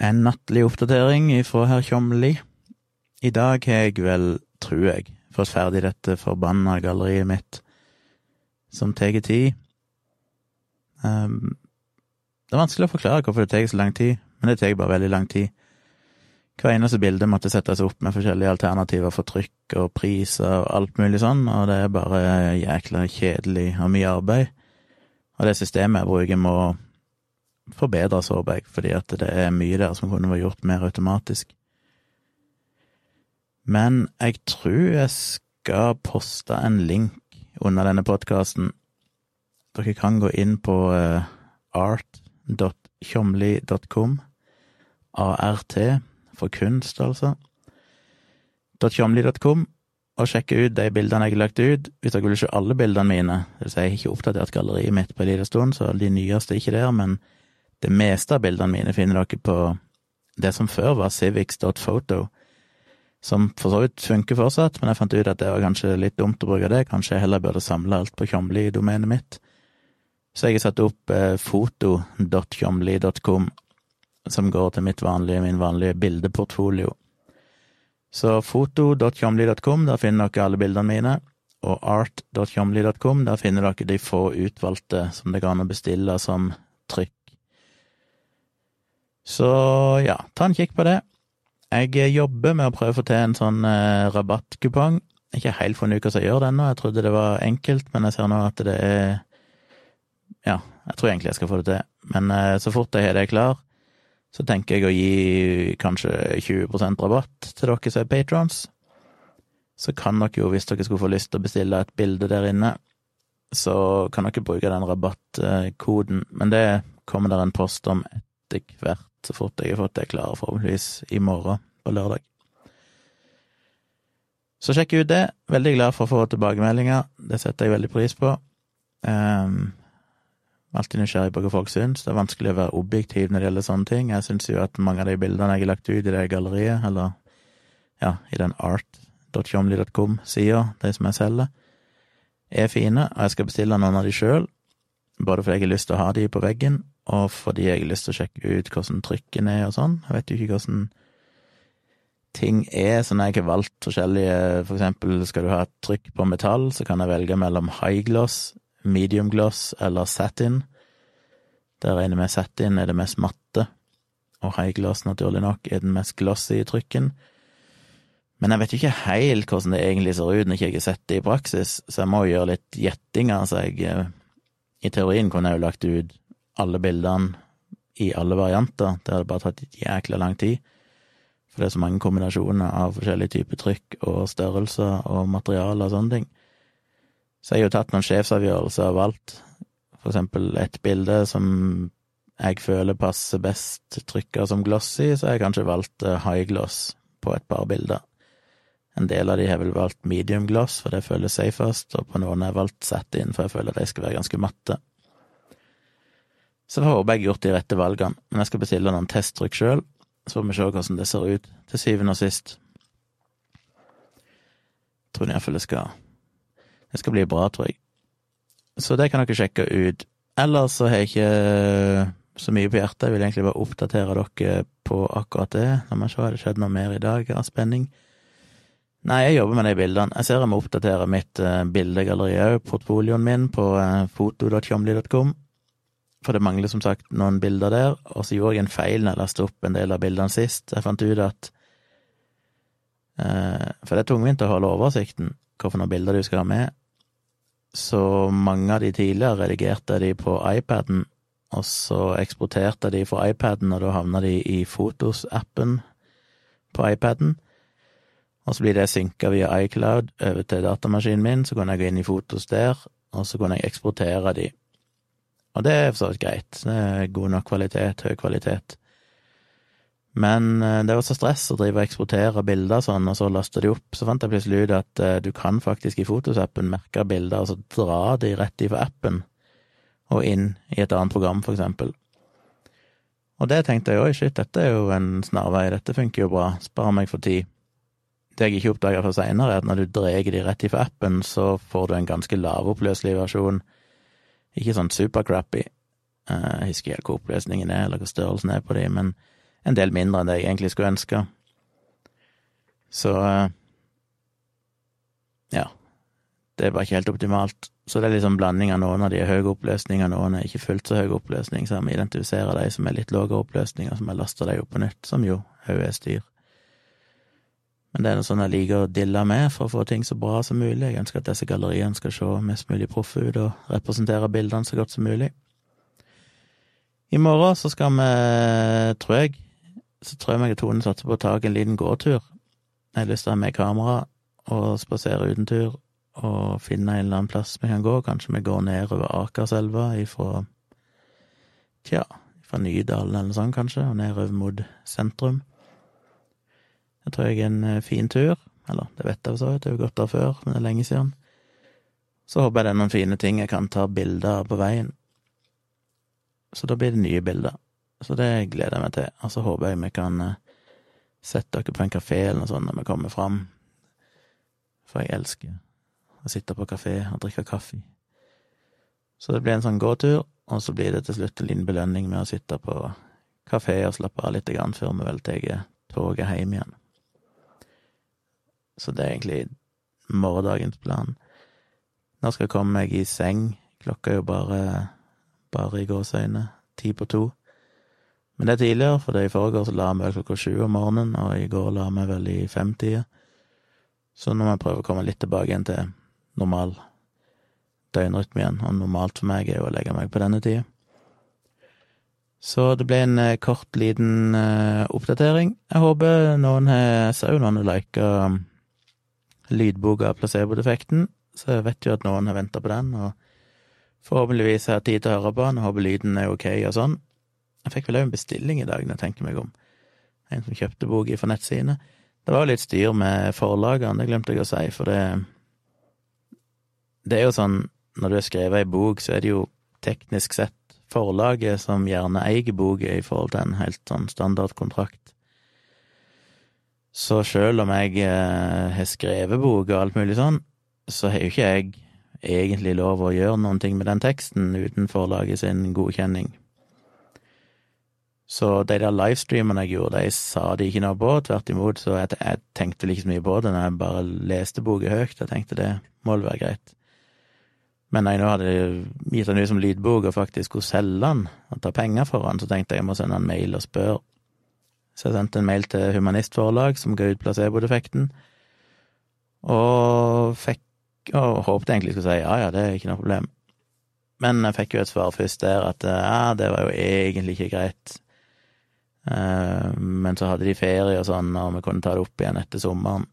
En nattlig oppdatering ifra herr Tjomli. I dag har jeg vel, tror jeg, fått ferdig dette forbanna galleriet mitt, som tar tid. Um, det er vanskelig å forklare hvorfor det tar så lang tid, men det tar bare veldig lang tid. Hver eneste bilde måtte settes opp med forskjellige alternativer for trykk og priser og alt mulig sånn, og det er bare jækla kjedelig og mye arbeid. Og det systemet jeg bruker må forbedres, håper fordi at det er mye der som kunne vært gjort mer automatisk. Men jeg tror jeg skal poste en link under denne podkasten. Dere kan gå inn på uh, art.tjomli.com, ART, for kunst, altså, .tjomli.com, og sjekke ut de bildene jeg har lagt ut. Hvis dere vil se alle bildene mine, det vil si jeg har ikke oppdatert galleriet mitt på en liten stund, så de nyeste er ikke der, men det meste av bildene mine finner dere på det som før var civics.photo, som for så vidt funker fortsatt, men jeg fant ut at det var kanskje litt dumt å bruke det, kanskje jeg heller burde samle alt på Tjomli-domenet mitt. Så jeg har satt opp eh, foto.tjomli.com, som går til mitt vanlige, min vanlige bildeportfolio. Så foto.tjomli.com, der finner dere alle bildene mine, og art.tjomli.com, der finner dere de få utvalgte som det går an å bestille som trykk. Så ja, ta en kikk på det. Jeg jobber med å prøve å få til en sånn eh, rabattkupong. Ikke helt funnet ut hva som gjør det ennå, jeg trodde det var enkelt, men jeg ser nå at det er Ja, jeg tror egentlig jeg skal få det til. Men eh, så fort jeg har det klar, så tenker jeg å gi kanskje 20% rabatt til dere som er patrons. Så kan dere jo, hvis dere skulle få lyst til å bestille et bilde der inne, så kan dere bruke den rabattkoden, men det kommer der en post om etter hvert så fort jeg har fått det klare, forhåpentligvis i morgen, på lørdag. Så sjekk ut det. Veldig glad for å få tilbakemeldinger. Det setter jeg veldig pris på. Um, alltid nysgjerrig på hva folk syns. Det er vanskelig å være objektiv når det gjelder sånne ting. Jeg syns jo at mange av de bildene jeg har lagt ut i det galleriet, eller ja, i den art.tjomli.com-sida, de som jeg selger, er fine, og jeg skal bestille noen av de sjøl, både fordi jeg har lyst til å ha de på veggen, og fordi jeg har lyst til å sjekke ut hvordan trykken er og sånn. Jeg vet jo ikke hvordan ting er, så når jeg har valgt forskjellige For eksempel skal du ha et trykk på metall, så kan jeg velge mellom high gloss, medium gloss eller satin. Der regner med satin er det mest matte, og high gloss, naturlig nok, er den mest glossy trykken. Men jeg vet jo ikke helt hvordan det egentlig ser ut når jeg ikke har sett det i praksis, så jeg må jo gjøre litt gjettinger, så jeg eh, I teorien kunne jeg jo lagt ut alle bildene i alle varianter. Det hadde bare tatt jækla lang tid. For det er så mange kombinasjoner av forskjellige typer trykk og størrelser og materialer og sånne ting. Så jeg har jo tatt noen sjefsavgjørelser og valgt for eksempel et bilde som jeg føler passer best trykka som glossy, så har jeg kanskje valgt eh, high gloss på et par bilder. En del av de har vel valgt medium gloss, for det føles safest, og på noen har jeg valgt satin, for jeg føler at de skal være ganske matte. Så jeg har gjort de rette valgene, men jeg skal bestille noen testtrykk sjøl, så får vi se hvordan det ser ut til syvende og sist. Jeg tror iallfall det skal Det skal bli bra, tror jeg. Så det kan dere sjekke ut. Ellers så har jeg ikke så mye på hjertet, jeg vil egentlig bare oppdatere dere på akkurat det. La meg se, har det skjedd noe mer i dag av spenning? Nei, jeg jobber med de bildene. Jeg ser jeg må oppdatere mitt uh, bildegalleri òg, portfolioen min, på uh, foto.tjomli.com. For det mangler som sagt noen bilder der, og så gjorde jeg en feil når jeg lastet opp en del av bildene sist. Jeg fant ut at eh, For det er tungvint å holde oversikten, hvilke bilder du skal ha med. Så mange av de tidligere redigerte de på iPaden, og så eksporterte de fra iPaden, og da havna de i Fotos-appen på iPaden. Og så blir det synka via iCloud over til datamaskinen min, så kan jeg gå inn i Fotos der, og så kan jeg eksportere de. Og det er for så vidt greit, det er god nok kvalitet, høy kvalitet. Men eh, det var så stress å drive og eksportere bilder sånn, og så laste de opp. Så fant jeg plutselig ut at uh, du kan faktisk i Fotos-appen merke bilder, og så dra de rett ifra appen og inn i et annet program, for eksempel. Og det tenkte jeg oi, shit, dette er jo en snarvei, dette funker jo bra, sparer meg for tid. Det jeg ikke oppdaga for seinere, er at når du drar de rett ifra appen, så får du en ganske lavoppløselig versjon. Ikke sånn supercrappy. Eh, jeg husker ikke hvor oppløsningen er, eller hva størrelsen er på de, men en del mindre enn det jeg egentlig skulle ønske. Så eh, ja. Det er bare ikke helt optimalt. Så det er liksom blanding av noen av de er høy oppløsning, og noen er ikke fullt så høy oppløsning, så vi identifiserer de som er litt lavere oppløsning, og som har laste de opp på nytt, som jo òg er styr. Men det er noe sånn jeg liker å dille med for å få ting så bra som mulig. Jeg ønsker at disse galleriene skal se mest mulig proffe ut og representere bildene så godt som mulig. I morgen så skal vi, tror jeg, så tror jeg meg og Tone satser på å ta en liten gåtur. Jeg har lyst til å ha med kamera og spasere utentur og finne en eller annen plass vi kan gå. Kanskje vi går nedover Akerselva ifra Tja, fra Nydalen eller noe sånt, kanskje, og nedover mot sentrum. Det tror jeg er en eh, fin tur. Eller, det vet jeg for så vidt, det har jo gått der før, men det er lenge siden. Så håper jeg det er noen fine ting jeg kan ta bilder av på veien. Så da blir det nye bilder. Så det gleder jeg meg til. Og så håper jeg vi kan eh, sette dere på en kafé eller noe sånt når vi kommer fram. For jeg elsker å sitte på kafé og drikke kaffe. Så det blir en sånn gåtur, og så blir det til slutt en liten belønning med å sitte på kafé og slappe av litt grann før vi vel tar toget hjem igjen. Så det er egentlig morgendagens plan. Nå skal jeg komme meg i seng. Klokka er jo bare, bare i gåseøyne ti på to. Men det er tidligere, for det i forgår så la meg klokka sju om morgenen, og i går la meg vel i femtida. Så nå må jeg prøve å komme litt tilbake igjen til normal døgnrytme igjen, og normalt for meg er jo å legge meg på denne tida. Så det ble en eh, kort, liten uh, oppdatering. Jeg håper noen har sett noen lika um, lydboka placebo-defekten, så jeg vet jo at noen har venta på den, og forhåpentligvis har jeg tid til å høre på den, og håper lyden er ok og sånn. Jeg fikk vel òg en bestilling i dag, når jeg tenker meg om. En som kjøpte boka fra nettsidene. Det var jo litt styr med forlagene, det glemte jeg å si, for det Det er jo sånn, når du har skrevet ei bok, så er det jo teknisk sett forlaget som gjerne eier boka i forhold til en helt sånn standardkontrakt. Så sjøl om jeg eh, har skrevet bok og alt mulig sånn, så har jo ikke jeg egentlig lov å gjøre noen ting med den teksten uten forlaget sin godkjenning. Så de der livestreamene jeg gjorde, de sa de ikke noe på, tvert imot, så jeg, jeg tenkte så mye på det når jeg bare leste boka høyt, jeg tenkte det må vel være greit. Men når jeg nå hadde gitt den ut som lydbok og faktisk skulle selge den og ta penger for den, så tenkte jeg jeg må sende en mail og spørre. Så jeg sendte en mail til Humanistforlag, som ga ut placeboeffekten, og fikk Og håpet egentlig skulle si ja, ja, det er ikke noe problem. Men jeg fikk jo et svar først der at ja, det var jo egentlig ikke greit. Eh, men så hadde de ferie og sånn, og vi kunne ta det opp igjen etter sommeren.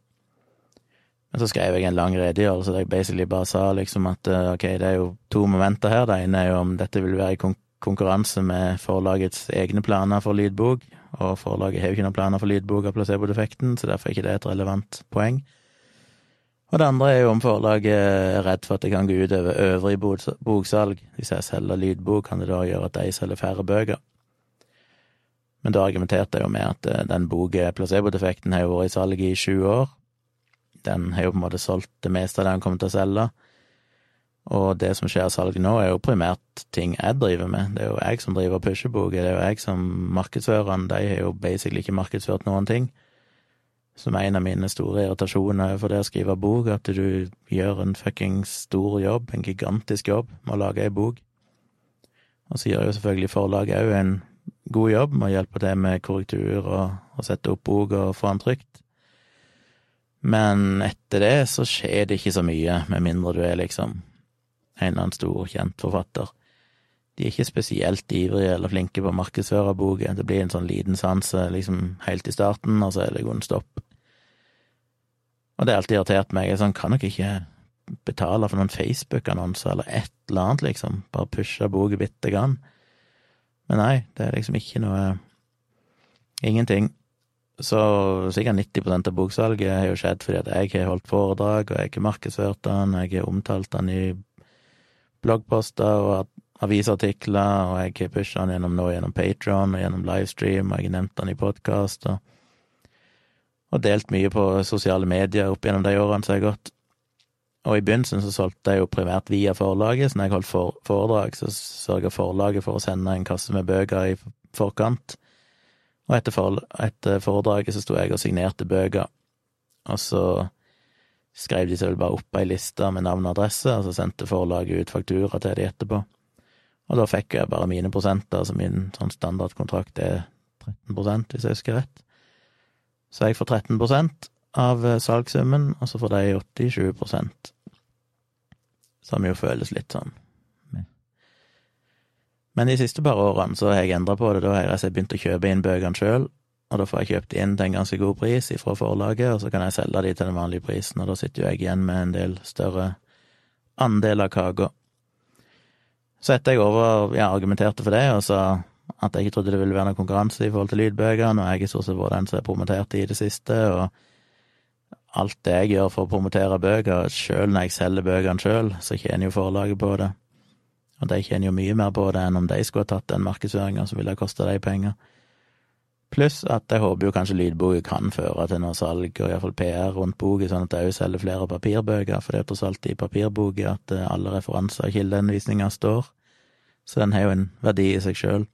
Men så skrev jeg en lang redegjørelse der jeg basically bare sa liksom at eh, ok, det er jo to momenter her. Det ene er jo om dette vil være i konkurranse med forlagets egne planer for lydbok, og forlaget har jo ikke noen planer for lydbok av placebo-defekten, så derfor er ikke det et relevant poeng. Og det andre er jo om forlaget er redd for at det kan gå ut over øvrig boksalg. Hvis jeg selger lydbok, kan det da gjøre at de selger færre bøker. Men da argumenterte jeg jo med at eh, den boka, placebo-defekten, har jo vært i salg i sju år, den har jo på en måte solgt det meste av det han kommer til å selge. Og det som skjer av salg nå, er jo primært ting jeg driver med. Det er jo jeg som driver pusheboker, det er jo jeg som markedsfører. De har jo basically ikke markedsført noen ting. Som en av mine store irritasjoner for det å skrive bok, at du gjør en fuckings stor jobb, en gigantisk jobb, med å lage ei bok. Og så gjør jo selvfølgelig forlaget òg en god jobb med å hjelpe til med korrektur og, og sette opp bok og få den trygt. Men etter det så skjer det ikke så mye, med mindre du er liksom en eller annen stor, kjent forfatter. De er ikke spesielt ivrige eller flinke på å markedsføre boken. Det blir en sånn liten sanse liksom helt i starten, og så er det god stopp. Og det har alltid irritert meg. Jeg sånn, kan nok ikke betale for noen Facebook-annonser eller et eller annet, liksom. Bare pushe boka bitte grann. Men nei, det er liksom ikke noe Ingenting. Så sikkert 90 av boksalget har jo skjedd fordi at jeg har holdt foredrag, og jeg har markedsført den, jeg har omtalt den i bloggposter og avisartikler, og jeg har pusha den gjennom nå gjennom Patron og gjennom livestream, og jeg har nevnt den i podkast, og, og, delt mye på sosiale medier opp gjennom de årene som har gått. Og i begynnelsen så solgte jeg jo primært via forlaget, så når jeg holdt for, foredrag, så sørga forlaget for å sende en kasse med bøker i forkant Og etter, for, etter foredraget så sto jeg og signerte bøker, og så skrev de seg vel bare opp ei liste med navn og adresse, og så sendte forlaget ut faktura til de etterpå. Og da fikk jeg bare mine prosenter, altså min sånn standardkontrakt er 13 hvis jeg husker rett. Så jeg får 13% av salgssummen, og så får de 87% som jo føles litt sånn Men de siste par årene så har jeg endra på det. Da har jeg begynt å kjøpe inn bøkene sjøl, og da får jeg kjøpt inn til en ganske god pris fra forlaget, og så kan jeg selge de til den vanlige prisen, og da sitter jo jeg igjen med en del større andel av kaka. Så etter jeg over, ja, argumenterte for det, og sa at jeg ikke trodde det ville være noen konkurranse i forhold til lydbøkene, og jeg er stort sett vært den som har promotert i det siste, og alt det jeg gjør for å promotere bøker, sjøl når jeg selger bøkene sjøl, så tjener jo forlaget på det. Og de tjener jo mye mer på det enn om de skulle ha tatt den markedsføringa som ville ha kosta de penger. Pluss at jeg håper jo kanskje lydboka kan føre til noe salg, og iallfall PR rundt boka, sånn at jeg òg selger flere papirbøker, for det er tross alt i papirboka at eh, alle referanser og kildeanvisninger står, så den har jo en verdi i seg sjøl.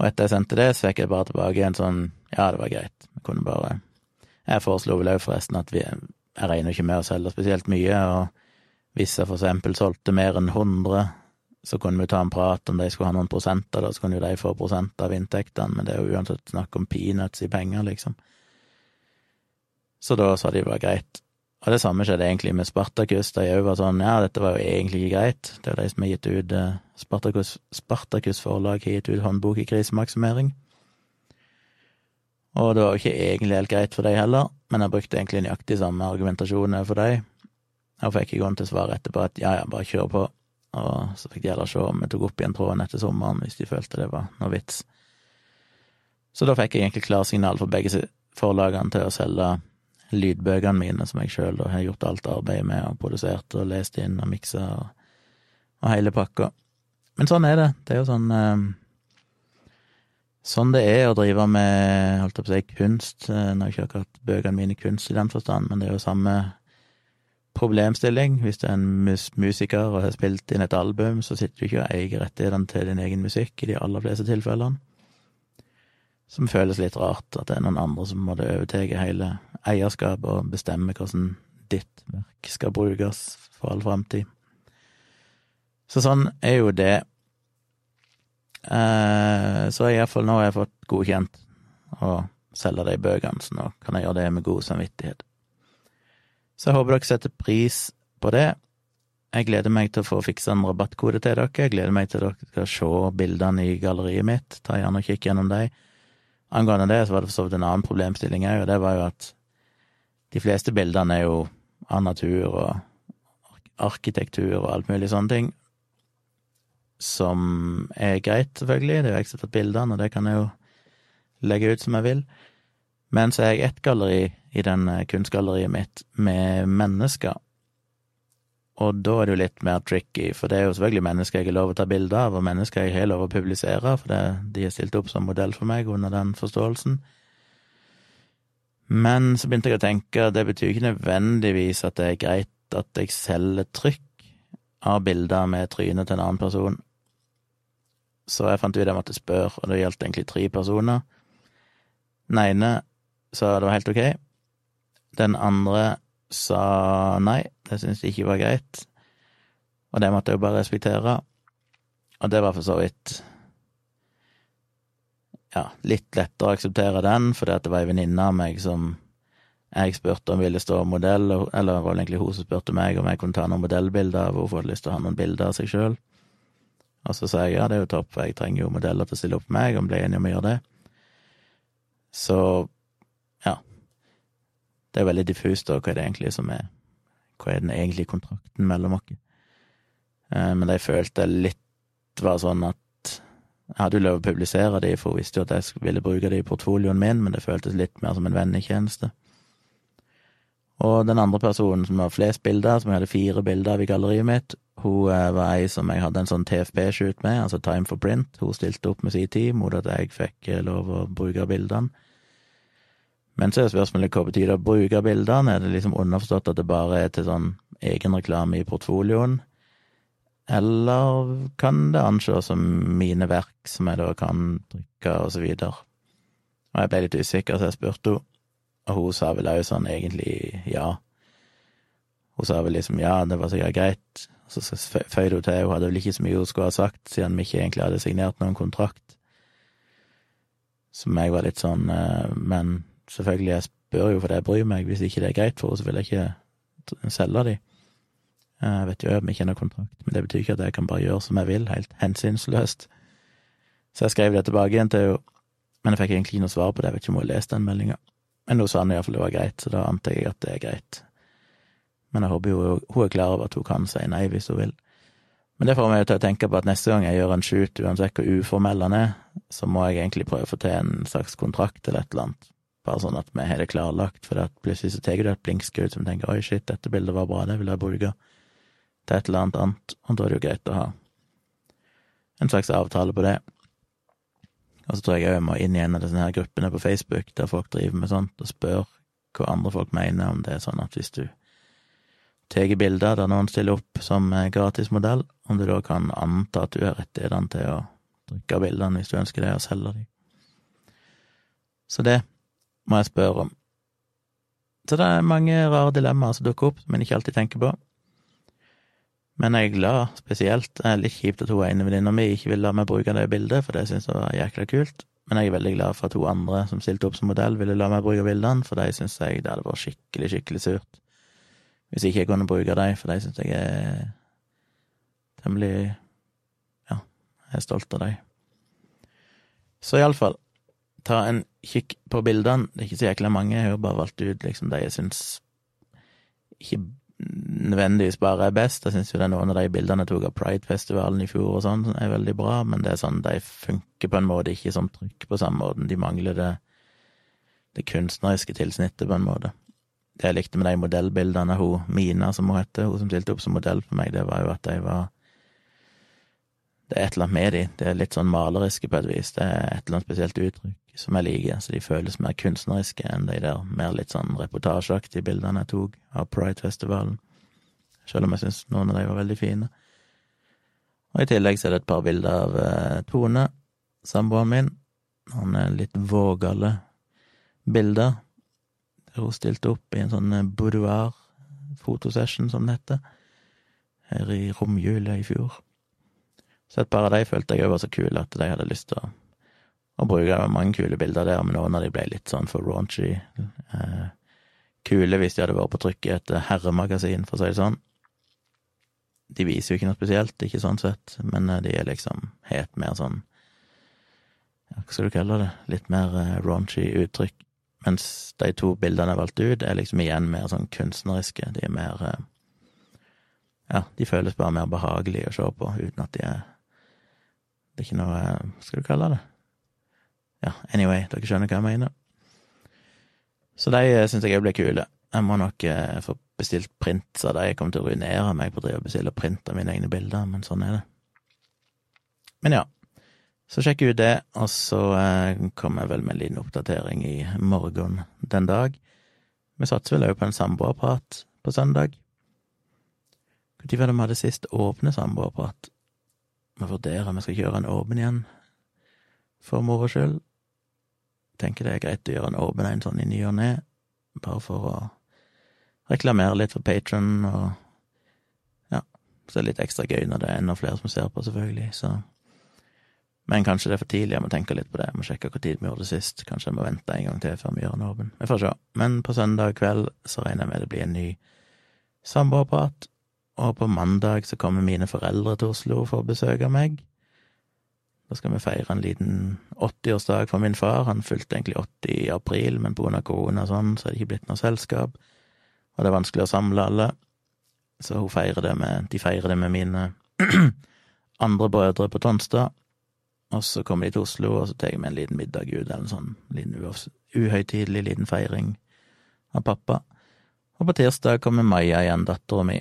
Og etter jeg sendte det, så fikk jeg bare tilbake en sånn ja, det var greit, jeg kunne bare jeg foreslo vel òg forresten at vi Jeg regner ikke med å selge spesielt mye, og hvis jeg for eksempel solgte mer enn 100, så kunne vi ta en prat om de skulle ha noen prosenter, da, så kunne jo de få prosent av inntektene, men det er jo uansett snakk om peanuts i penger, liksom. Så da sa de det var greit. Og det samme skjedde egentlig med Spartakus, de òg var sånn ja, dette var jo egentlig ikke greit, det er jo de som har gitt ut eh, Spartakus, Spartakus forlag har gitt ut håndbok i krisemaksimering. Og det var jo ikke egentlig helt greit for dem heller, men jeg brukte egentlig nøyaktig samme argumentasjon for dem. Og fikk i grunnen til svar etterpå at ja, ja, bare kjør på. Og så fikk de heller se om jeg tok opp igjen tråden etter sommeren, hvis de følte det var noe vits. Så da fikk jeg egentlig klarsignal for begge forlagene til å selge lydbøkene mine, som jeg sjøl har gjort alt arbeidet med, og produsert og lest inn og miksa og, og hele pakka. Men sånn er det. Det er jo sånn eh, sånn det er å drive med holdt jeg på å si, kunst. Nå har ikke akkurat bøkene mine kunst i den forstand, men det er jo samme problemstilling. Hvis du er en mus musiker og har spilt inn et album, så sitter du ikke og eier rettighetene til din egen musikk i de aller fleste tilfellene. Som føles litt rart, at det er noen andre som måtte overta hele eierskapet og bestemme hvordan ditt verk skal brukes for all framtid. Så sånn er jo det. Eh, så iallfall nå har jeg fått godkjent å selge de bøkene, så nå kan jeg gjøre det med god samvittighet. Så jeg håper dere setter pris på det. Jeg gleder meg til å få fiksa en rabattkode til dere. Jeg gleder meg til dere skal se bildene i galleriet mitt. Ta gjerne og Kikk gjennom dem. Angående det, så var det for så vidt en annen problemstilling òg, og det var jo at de fleste bildene er jo av natur og arkitektur og alt mulig sånne ting som er greit, selvfølgelig. Det er jo jeg som har tatt bildene, og det kan jeg jo legge ut som jeg vil. Men så er jeg ett galleri i den eh, kunstgalleriet mitt med mennesker. Og da er det jo litt mer tricky, for det er jo selvfølgelig mennesker jeg har lov å ta bilde av, og mennesker jeg har lov å publisere, for det, de er stilt opp som modell for meg under den forståelsen. Men så begynte jeg å tenke, det betyr ikke nødvendigvis at det er greit at jeg selger trykk av bilder med trynet til en annen person. Så jeg fant ut jeg måtte spørre, og det gjaldt egentlig tre personer. Den ene sa det var helt ok. Den andre sa nei, det syntes de ikke var greit. Og det måtte jeg jo bare respektere. Og det var for så vidt ja, litt lettere å akseptere den, fordi at det var ei venninne av meg som jeg spurte om ville stå modell, eller det var egentlig hun som spurte meg om jeg kunne ta noen modellbilder av henne, hun hadde lyst til å ha noen bilder av seg sjøl. Og så sa jeg ja, det er jo topp, jeg trenger jo modeller til å stille opp med meg, og ble enig om å gjøre det. Så. Det er veldig diffust, da, hva er det egentlig som er Hva er den egentlige kontrakten mellom oss? Eh, men jeg følte litt var sånn at jeg hadde jo lov å publisere de, for hun visste jo at jeg ville bruke de i portfolioen min, men det føltes litt mer som en vennetjeneste. Og den andre personen som har flest bilder, som jeg hadde fire bilder av i galleriet mitt, hun eh, var ei som jeg hadde en sånn TFP-shoot med, altså Time for Print. Hun stilte opp med sin tid mot at jeg fikk eh, lov å bruke bildene. Men så er spørsmålet hva betyr det å bruke bildene? Er det liksom underforstått at det bare er til sånn egenreklame i portfolioen? eller kan det anses som mine verk som jeg da kan trykke, og så videre. Og jeg ble litt usikker, så jeg spurte henne, og hun sa vel òg sånn egentlig ja. Hun sa vel liksom ja, det var sikkert greit, så føyde hun til, hun hadde vel ikke så mye hun skulle ha sagt, siden vi ikke egentlig hadde signert noen kontrakt. Som jeg var litt sånn, eh, men selvfølgelig, jeg spør jo fordi jeg bryr meg, hvis ikke det er greit for henne, så vil jeg ikke selge de. Jeg vet jo vi ikke har kontrakt, men det betyr ikke at jeg kan bare gjøre som jeg vil, helt hensynsløst. Så jeg skrev det tilbake igjen til henne, men jeg fikk egentlig ikke noe svar på det, jeg vet ikke om hun har lest den meldinga. Men hun sa iallfall det var greit, så da antar jeg at det er greit. Men jeg håper jo hun er klar over at hun kan si nei hvis hun vil. Men det får meg til å tenke på at neste gang jeg gjør en shoot, uansett hvor uformell han er, så må jeg egentlig prøve å få til en slags kontrakt eller et eller annet, bare sånn at vi har det klarlagt, for plutselig så tar du et blinkskudd som tenker oi, shit, dette bildet var bra, det vil jeg bruke til et eller annet annet, og da er det jo greit å ha en slags avtale på det. Og så tror jeg òg jeg må inn i en av disse her gruppene på Facebook der folk driver med sånt, og spør hva andre folk mener, om det er sånn at hvis du tar bilder der noen stiller opp som gratismodell, om du da kan anta at du har rettighetene til å trykke bildene hvis du ønsker det, og selge dem. Så det må jeg spørre om. Så det er mange rare dilemmaer som dukker opp, som en ikke alltid tenker på. Men jeg er glad, spesielt. Det er litt kjipt at hun ene venninna mi ikke ville la meg bruke det bildet, for det syns jeg var jækla kult. Men jeg er veldig glad for at hun andre som stilte opp som modell, ville la meg bruke bildene, for de syns jeg det hadde vært skikkelig, skikkelig surt hvis ikke jeg kunne bruke dem, for de syns jeg er temmelig Ja, jeg er stolt av dem. Så iallfall, ta en kikk på bildene. Det er ikke så jækla mange, jeg har bare valgt ut liksom de jeg syns ikke nødvendigvis bare er best. Jeg syns jo det er noen av de bildene jeg tok av Pride-festivalen i fjor og sånn, som er veldig bra, men det er sånn, de funker på en måte ikke som trykk på samme måten. De mangler det, det kunstneriske tilsnittet, på en måte. Det jeg likte med de modellbildene hun Mina, som hun heter, hun som stilte opp som modell for meg, det var jo at de var Det er et eller annet med de, det er litt sånn maleriske på et vis, det er et eller annet spesielt uttrykk som jeg liker, så de føles mer kunstneriske enn de der mer litt sånn reportasjeaktige bildene jeg tok av Pride-festivalen, selv om jeg syns noen av de var veldig fine. Og i tillegg så er det et par bilder av eh, Tone, samboeren min, noen er litt vågale bilder, der hun stilte opp i en sånn eh, boudoir-fotosession, som det heter, her i romjula i fjor. Så et par av de følte jeg òg var så kule at de hadde lyst til å og bruker mange kule bilder der, men noen av de ble litt sånn for raunchy. Eh, kule hvis de hadde vært på trykk i et herremagasin, for å si det sånn. De viser jo ikke noe spesielt, ikke sånn sett, men eh, de er liksom helt mer sånn Hva skal du kalle det? Litt mer eh, raunchy uttrykk. Mens de to bildene jeg valgte ut, er liksom igjen mer sånn kunstneriske. De er mer eh, Ja, de føles bare mer behagelige å se på, uten at de er Det er ikke noe eh, Hva skal du kalle det? Ja, anyway, dere skjønner hva jeg mener. Så de eh, syns jeg òg blir kule. Jeg må nok eh, få bestilt print av de. Jeg kommer til å ruinere meg på å drive og bestille print av mine egne bilder, men sånn er det. Men ja, så sjekker ut det, og så eh, kommer jeg vel med en liten oppdatering i morgen den dag. Vi satser vel òg på en samboerprat på søndag. Når var det vi hadde sist åpne samboerprat? Vi vurderer om vi skal kjøre en åpen igjen, for moro skyld tenker det er greit å gjøre en åpen en sånn i ny og ne, bare for å reklamere litt for Patron, og ja, så er det litt ekstra gøy når det er enda flere som ser på, selvfølgelig, så men kanskje det er for tidlig, jeg må tenke litt på det, jeg må sjekke hvor tid vi gjorde det sist, kanskje jeg må vente en gang til før vi gjør en åpen, vi får se. Men på søndag kveld så regner jeg med det blir en ny samboerprat, og på mandag så kommer mine foreldre til Oslo for å besøke meg. Da skal vi feire en liten 80-årsdag for min far. Han fylte egentlig 80 i april, men av korona og sånn, så er det ikke blitt noe selskap. Og det er vanskelig å samle alle. Så hun feirer det med, de feirer det med mine andre brødre på Tonstad. Og så kommer de til Oslo, og så tar med en liten middag ut, eller en sånn liten uhøytidelig liten feiring av pappa. Og på tirsdag kommer Maja igjen, dattera mi.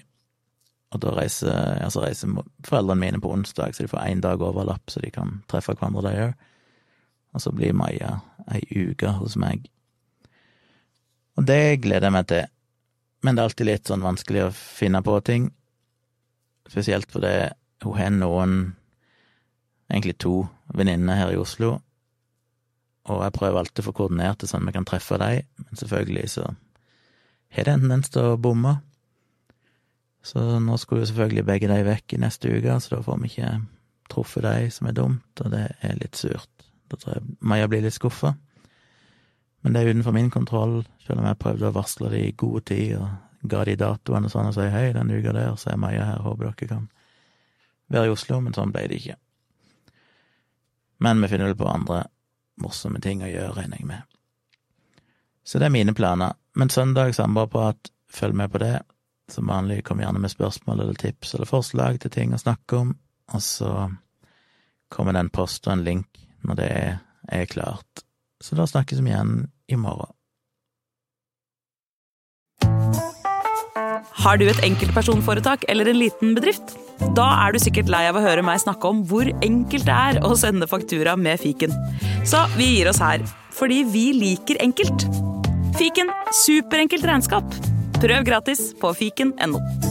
Og da reiser, altså reiser foreldrene mine på onsdag, så de får én dag overlapp, så de kan treffe hverandre, de òg. Og så blir Maja ei uke hos meg. Og det gleder jeg meg til. Men det er alltid litt sånn vanskelig å finne på ting. Spesielt fordi hun har noen, egentlig to, venninner her i Oslo, og jeg prøver alltid å få koordinert det sånn at vi kan treffe dem, men selvfølgelig så har det en tendens til å bomme. Så nå skulle jo selvfølgelig begge de vekk i neste uke, så da får vi ikke truffet de, som er dumt, og det er litt surt. Da tror jeg Maja blir litt skuffa. Men det er utenfor min kontroll, selv om jeg prøvde å varsle de i god tid og ga de datoene og sånn og si hei, den uka der, så er Maja her, håper dere kan være i Oslo, men sånn ble det ikke. Men vi finner vel på andre morsomme ting å gjøre, regner jeg med. Så det er mine planer. Men søndag samboerprat, følg med på det. Som vanlig, kom gjerne med spørsmål eller tips eller forslag til ting å snakke om, og så kommer det en post og en link når det er, klart. Så da snakkes vi igjen i morgen. Har du et enkeltpersonforetak eller en liten bedrift? Da er du sikkert lei av å høre meg snakke om hvor enkelt det er å sende faktura med fiken. Så vi gir oss her, fordi vi liker enkelt. Fiken superenkelt regnskap. Prøv gratis på fiken.no.